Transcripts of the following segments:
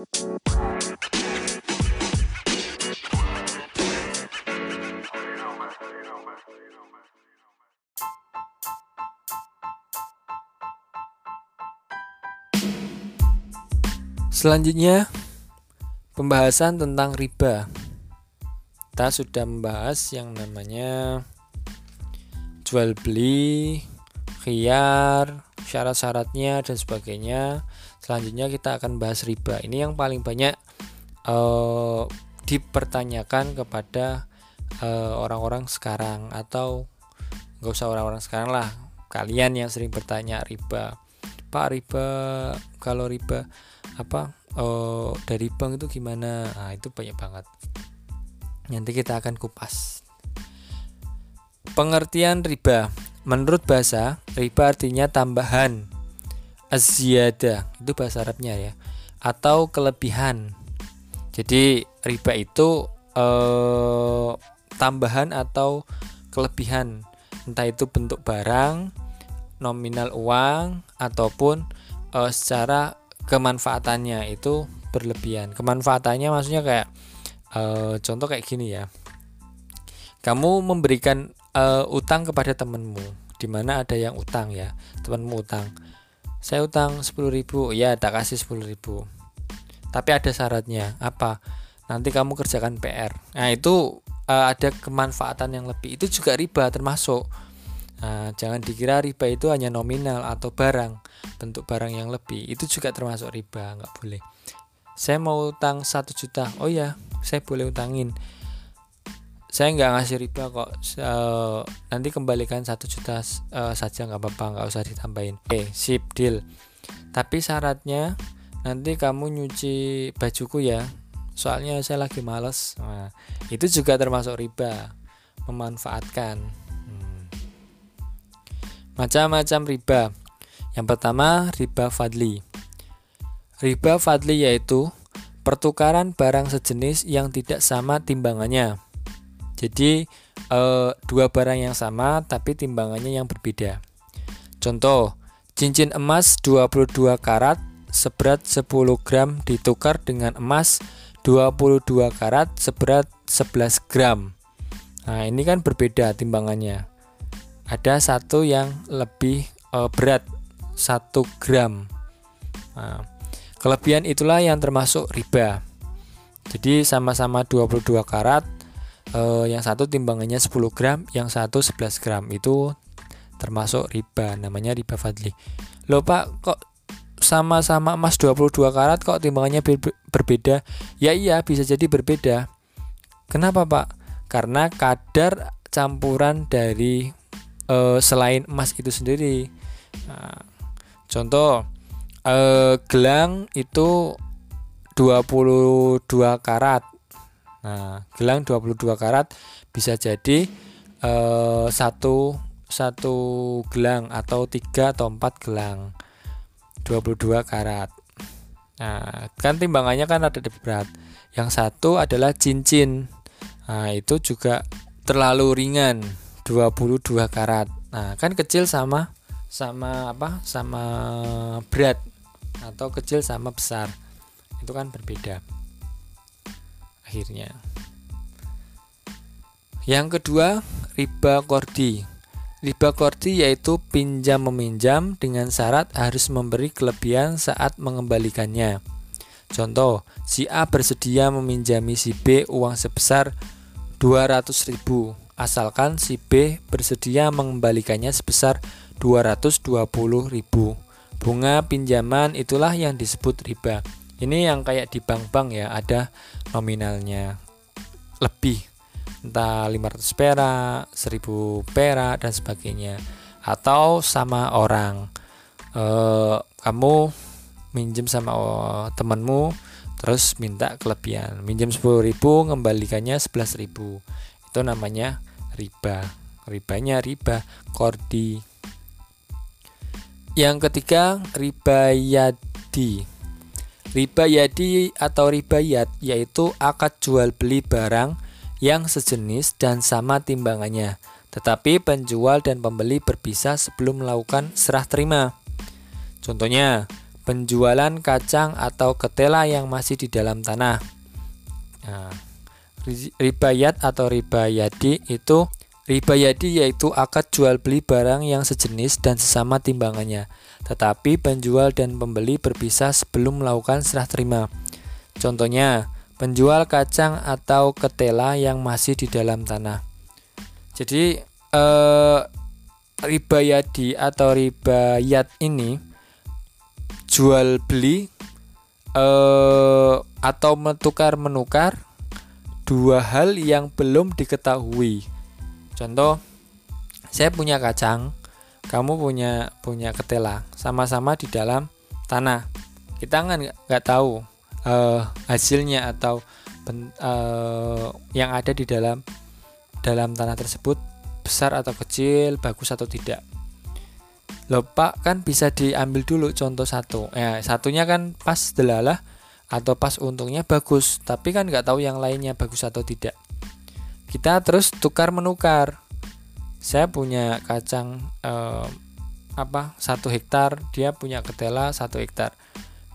Selanjutnya pembahasan tentang riba. Kita sudah membahas yang namanya jual beli, khiyar, syarat-syaratnya dan sebagainya. Selanjutnya kita akan bahas riba. Ini yang paling banyak uh, dipertanyakan kepada eh, orang-orang uh, sekarang atau nggak usah orang-orang sekarang lah. Kalian yang sering bertanya riba, Pak riba kalau riba apa oh, dari bank itu gimana? Nah, itu banyak banget. Nanti kita akan kupas. Pengertian riba. Menurut bahasa riba artinya tambahan aziada. Itu bahasa Arabnya ya. Atau kelebihan. Jadi riba itu eh, tambahan atau kelebihan. Entah itu bentuk barang nominal uang ataupun eh, secara kemanfaatannya itu berlebihan. Kemanfaatannya maksudnya kayak uh, contoh kayak gini ya. Kamu memberikan uh, utang kepada temanmu di mana ada yang utang ya temanmu utang saya utang 10.000 ya tak kasih 10.000 tapi ada syaratnya. Apa? Nanti kamu kerjakan PR nah itu uh, ada kemanfaatan yang lebih. Itu juga riba termasuk. Nah, jangan dikira riba itu hanya nominal atau barang, bentuk barang yang lebih. Itu juga termasuk riba, nggak boleh. Saya mau utang satu juta, oh ya, saya boleh utangin. Saya nggak ngasih riba kok. Uh, nanti kembalikan satu juta uh, saja nggak apa-apa, nggak usah ditambahin. Oke, okay, sip deal. Tapi syaratnya nanti kamu nyuci bajuku ya. Soalnya saya lagi males. Nah, itu juga termasuk riba, memanfaatkan Macam-macam riba. Yang pertama, riba fadli. Riba fadli yaitu pertukaran barang sejenis yang tidak sama timbangannya. Jadi, e, dua barang yang sama tapi timbangannya yang berbeda. Contoh, cincin emas 22 karat seberat 10 gram ditukar dengan emas 22 karat seberat 11 gram. Nah, ini kan berbeda timbangannya ada satu yang lebih uh, berat satu gram nah, kelebihan itulah yang termasuk riba jadi sama-sama 22 karat uh, yang satu timbangannya 10 gram yang satu 11 gram. Itu termasuk riba namanya riba fadli. Loh pak kok sama-sama emas 22 karat kok timbangannya berbeda? Ya iya bisa jadi berbeda. Kenapa pak? Karena kadar campuran dari uh, selain emas itu sendiri. Nah, contoh uh, gelang itu 22 karat. Nah, gelang 22 karat bisa jadi uh, satu satu gelang atau tiga atau empat gelang 22 karat. Nah, kan timbangannya kan ada berat. Yang satu adalah cincin. Nah, itu juga terlalu ringan 22 karat. Nah, kan kecil sama sama apa? Sama berat atau kecil sama besar. Itu kan berbeda. Akhirnya. Yang kedua, riba kordi. Riba kordi yaitu pinjam meminjam dengan syarat harus memberi kelebihan saat mengembalikannya. Contoh, si A bersedia meminjami si B uang sebesar 200.000 asalkan si B bersedia mengembalikannya sebesar 220.000. Bunga pinjaman itulah yang disebut riba. Ini yang kayak di bank-bank ya, ada nominalnya lebih entah 500 perak, 1000 perak dan sebagainya. Atau sama orang e, kamu minjem sama oh, temanmu terus minta kelebihan minjem 10.000 ngembalikannya 11.000 itu namanya riba. Ribanya riba kordi. Yang ketiga, riba yadi. Riba yadi atau riba yad yaitu akad jual beli barang yang sejenis dan sama timbangannya, tetapi penjual dan pembeli berpisah sebelum melakukan serah terima. Contohnya, penjualan kacang atau ketela yang masih di dalam tanah. Nah, riba yad atau riba yadi itu riba yadi yaitu akad jual beli barang yang sejenis dan sesama timbangannya, tetapi penjual dan pembeli berpisah sebelum melakukan serah terima. Contohnya, penjual kacang atau ketela yang masih di dalam tanah. Jadi eh, riba yadi atau riba yad ini jual beli eh, atau menukar menukar dua hal yang belum diketahui. Contoh, saya punya kacang, kamu punya punya ketela, sama-sama di dalam tanah. Kita kan nggak tahu uh, hasilnya atau ben, uh, yang ada di dalam dalam tanah tersebut besar atau kecil, bagus atau tidak. Loh kan bisa diambil dulu contoh satu. Ya, satunya kan pas delalah atau pas untungnya bagus, tapi kan nggak tahu yang lainnya bagus atau tidak. Kita terus tukar menukar. Saya punya kacang eh, apa satu hektar, dia punya ketela satu hektar.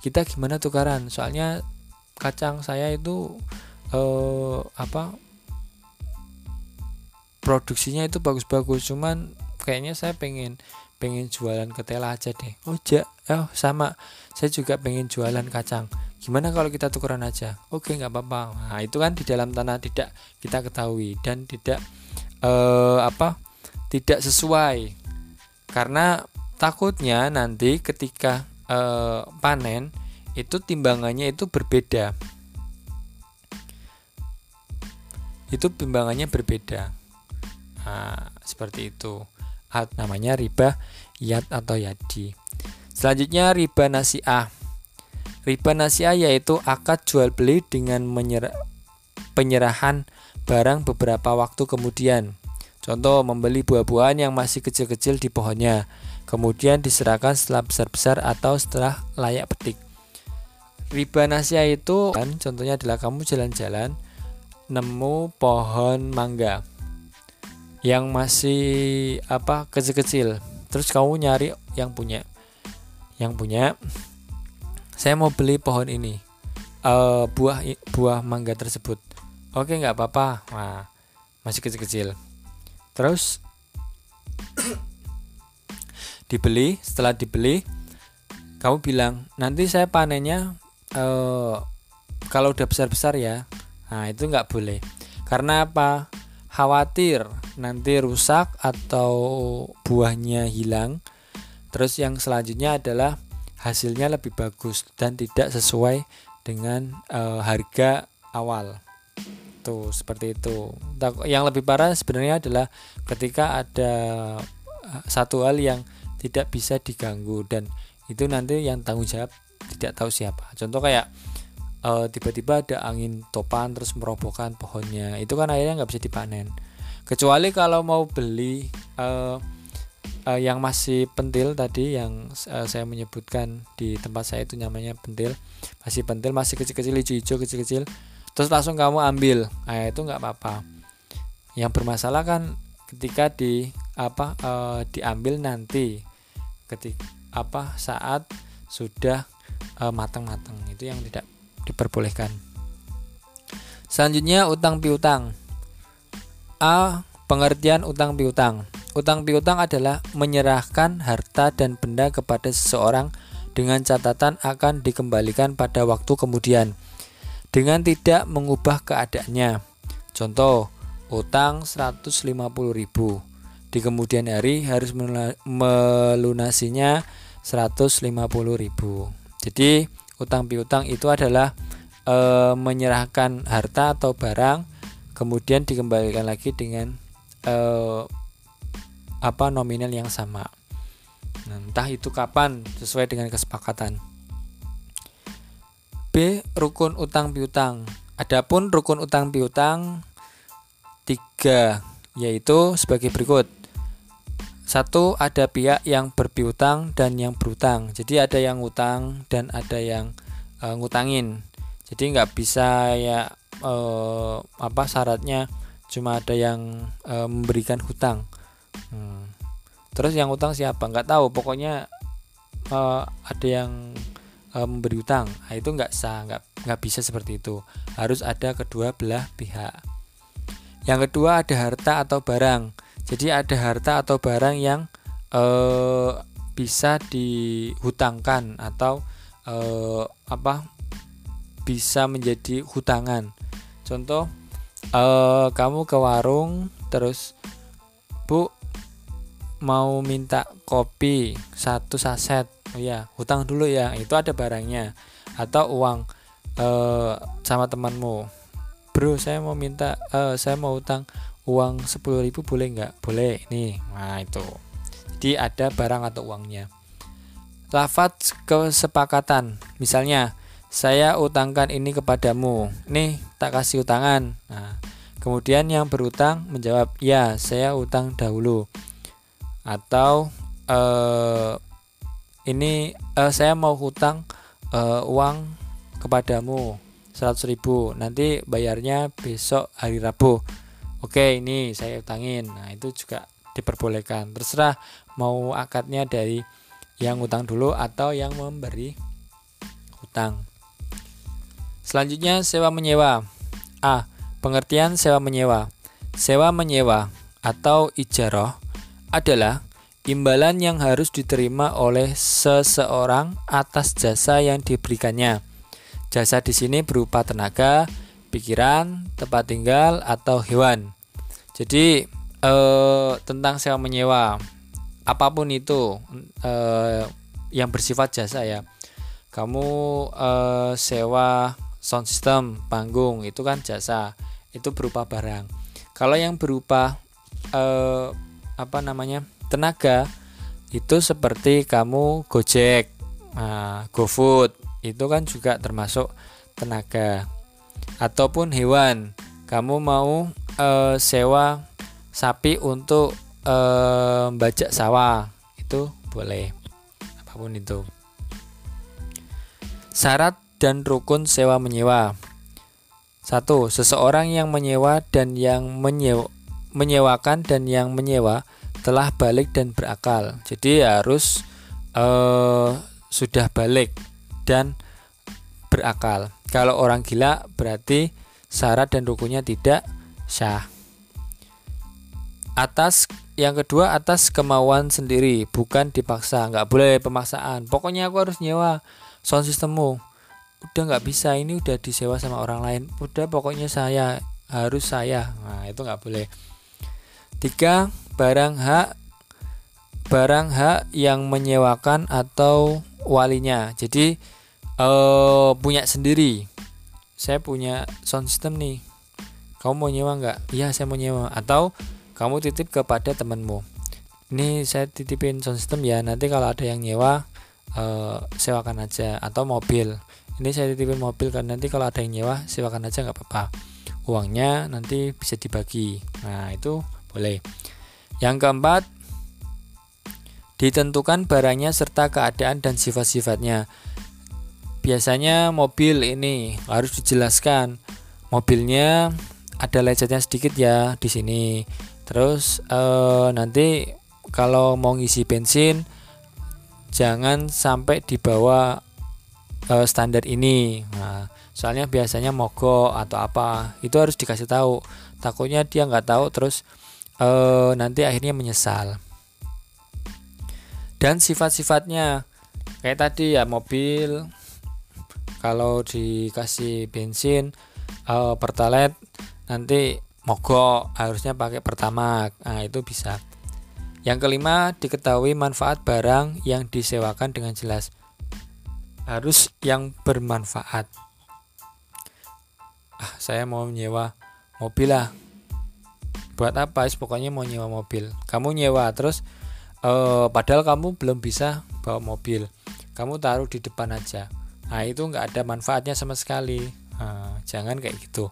Kita gimana tukaran? Soalnya kacang saya itu eh, apa produksinya itu bagus-bagus. Cuman kayaknya saya pengen pengen jualan ketela aja deh. Oh ja oh sama. Saya juga pengen jualan kacang. Gimana kalau kita tukeran aja? Oke nggak apa-apa. Nah itu kan di dalam tanah tidak kita ketahui. Dan tidak eh, apa tidak sesuai. Karena takutnya nanti ketika eh, panen itu timbangannya itu berbeda. Itu timbangannya berbeda. Nah, seperti itu. Namanya riba yad atau yadi. Selanjutnya riba nasiah riba nasiah yaitu akad jual beli dengan menyerah, penyerahan barang beberapa waktu kemudian Contoh membeli buah-buahan yang masih kecil-kecil di pohonnya kemudian diserahkan setelah besar-besar atau setelah layak petik. Riba nasia itu kan contohnya adalah kamu jalan-jalan nemu pohon mangga yang masih apa kecil-kecil. Terus kamu nyari yang punya. Yang punya saya mau beli pohon ini. Uh, buah buah mangga tersebut. Oke, nggak apa-apa. Masih kecil-kecil. Terus dibeli, setelah dibeli kamu bilang, "Nanti saya panennya uh, kalau udah besar-besar ya, nah itu nggak boleh. Karena apa? Khawatir nanti rusak atau buahnya hilang. Terus yang selanjutnya adalah hasilnya lebih bagus dan tidak sesuai dengan uh, harga awal. Tuh, seperti itu. Yang lebih parah sebenarnya adalah ketika ada eh, satu hal yang tidak bisa diganggu dan itu nanti yang tanggung jawab tidak tahu siapa contoh kayak tiba tiba-tiba ada angin topan terus merobohkan pohonnya itu kan akhirnya nggak bisa dipanen kecuali kalau mau beli uh, uh, yang masih pentil tadi yang saya menyebutkan di tempat saya itu namanya pentil masih pentil masih kecil-kecil hijau-hijau kecil-kecil terus langsung kamu ambil. Nah, itu nggak apa-apa. Yang bermasalah kan ketika di apa uh, diambil nanti. Ketika apa saat sudah uh, matang-matang. Itu yang tidak diperbolehkan. Selanjutnya utang piutang. A pengertian utang piutang. Utang piutang adalah menyerahkan harta dan benda kepada seseorang dengan catatan akan dikembalikan pada waktu kemudian dengan tidak mengubah keadaannya contoh utang 150.000 di kemudian hari harus melunasinya 150.000 jadi utang piutang itu adalah e, menyerahkan harta atau barang kemudian dikembalikan lagi dengan e, apa nominal yang sama. Nah, entah itu kapan sesuai dengan kesepakatan. B. Rukun utang piutang. Adapun rukun utang piutang tiga yaitu sebagai berikut. Satu ada pihak yang berpiutang dan yang berutang. Jadi ada yang utang dan ada yang e, ngutangin. Jadi nggak bisa ya e, apa syaratnya cuma ada yang e, memberikan hutang. Hmm. Terus yang utang siapa? Nggak tahu. Pokoknya e, ada yang e, memberi utang. Nah, itu nggak sah nggak nggak bisa seperti itu. Harus ada kedua belah pihak. Yang kedua ada harta atau barang. Jadi ada harta atau barang yang e, bisa dihutangkan atau e, apa bisa menjadi hutangan. Contoh e, kamu ke warung terus bu mau minta kopi satu saset ya hutang dulu ya. Itu ada barangnya. Atau uang uh, sama temanmu. Bro saya mau minta uh, saya mau hutang uang sepuluh ribu boleh nggak? Boleh. Nih nah itu. Jadi ada barang atau uangnya. Lafaz kesepakatan. Misalnya saya utangkan ini kepadamu. Nih tak kasih utangan nah kemudian yang berutang menjawab ya saya utang dahulu. Atau uh, ini uh, saya mau hutang uh, uang kepadamu 100 ribu. Nanti bayarnya besok hari Rabu. Oke ini saya utangin nah itu juga diperbolehkan. Terserah mau akadnya dari yang utang dulu atau yang memberi hutang. Selanjutnya sewa menyewa. A. Pengertian sewa menyewa. Sewa menyewa atau ijarah adalah imbalan yang harus diterima oleh seseorang atas jasa yang diberikannya. Jasa di sini berupa tenaga, pikiran, tempat tinggal, atau hewan. Jadi eh, tentang sewa menyewa, apa pun itu eh, yang bersifat jasa ya. Kamu eh, sewa sound system, panggung itu kan jasa, itu berupa barang. Kalau yang berupa eh, apa namanya tenaga itu seperti kamu Gojek, nah, GoFood itu kan juga termasuk tenaga. Ataupun hewan kamu mau e, sewa sapi untuk e, bajak sawah itu boleh apa pun itu. Syarat dan rukun sewa menyewa. Satu seseorang yang menyewa dan yang menyewa menyewakan dan yang menyewa telah balik dan berakal. Jadi harus uh, sudah balik dan berakal. Kalau orang gila berarti syarat dan rukunnya tidak sah. Atas yang kedua atas kemauan sendiri, bukan dipaksa. Nggak boleh pemaksaan. Pokoknya aku harus nyewa sound systemmu. Udah nggak bisa, ini udah disewa sama orang lain. Udah pokoknya saya harus saya. Nah itu nggak boleh. Tiga, barang hak barang hak yang menyewakan atau walinya. Jadi uh, punya sendiri. Saya punya sound system nih. Kamu mau nyewa nggak? Iya saya mau nyewa. Atau kamu titip kepada temanmu. Ini saya titipin sound system ya. Nanti kalau ada yang nyewa uh, sewakan aja. Atau mobil. Ini saya titipin mobil kan nanti kalau ada yang nyewa sewakan aja nggak apa-apa. Uangnya nanti bisa dibagi. Nah itu boleh. Yang keempat, ditentukan barangnya serta keadaan dan sifat-sifatnya. Biasanya mobil ini harus dijelaskan. Mobilnya ada lecetnya sedikit ya di sini. Terus eh, nanti kalau mau ngisi bensin jangan sampai di bawah eh, standar ini. Nah, soalnya biasanya mogok atau apa itu harus dikasih tahu. Takutnya dia nggak tahu terus uh, nanti akhirnya menyesal. Dan sifat-sifatnya kayak tadi ya mobil kalau dikasih bensin uh, pertalite nanti mogok harusnya pakai pertama nah itu bisa. Yang kelima diketahui manfaat barang yang disewakan dengan jelas. Harus yang bermanfaat. Ah saya mau menyewa mobil lah buat apa? Sih pokoknya mau nyewa mobil. Kamu nyewa terus uh, padahal kamu belum bisa bawa mobil. Kamu taruh di depan aja. Nah itu nggak ada manfaatnya sama sekali. Nah, jangan kayak gitu.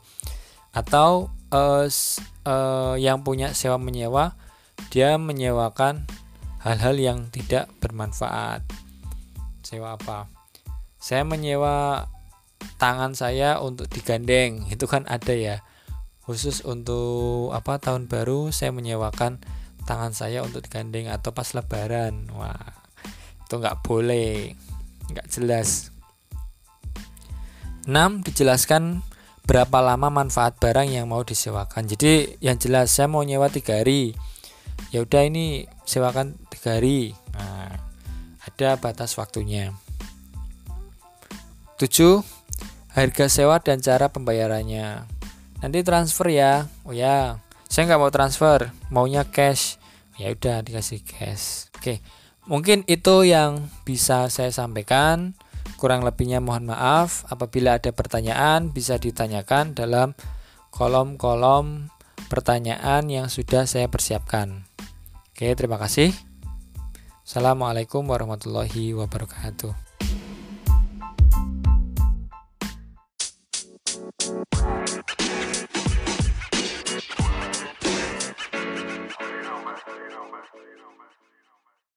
Atau uh, uh, yang punya sewa menyewa dia menyewakan hal-hal yang tidak bermanfaat. Sewa apa? Saya menyewa tangan saya untuk digandeng. Itu kan ada ya khusus untuk apa tahun baru saya menyewakan tangan saya untuk digandeng atau pas lebaran wah itu nggak boleh nggak jelas 6. Dijelaskan berapa lama manfaat barang yang mau disewakan. Jadi yang jelas saya mau nyewa tiga hari. Ya udah ini sewakan tiga hari. Nah, ada batas waktunya. 7. Harga sewa dan cara pembayarannya. Nanti transfer ya. Oh ya, saya nggak mau transfer, maunya cash. Ya udah dikasih cash. Oke, mungkin itu yang bisa saya sampaikan. Kurang lebihnya mohon maaf. Apabila ada pertanyaan bisa ditanyakan dalam kolom-kolom pertanyaan yang sudah saya persiapkan. Oke, terima kasih. Assalamualaikum warahmatullahi wabarakatuh.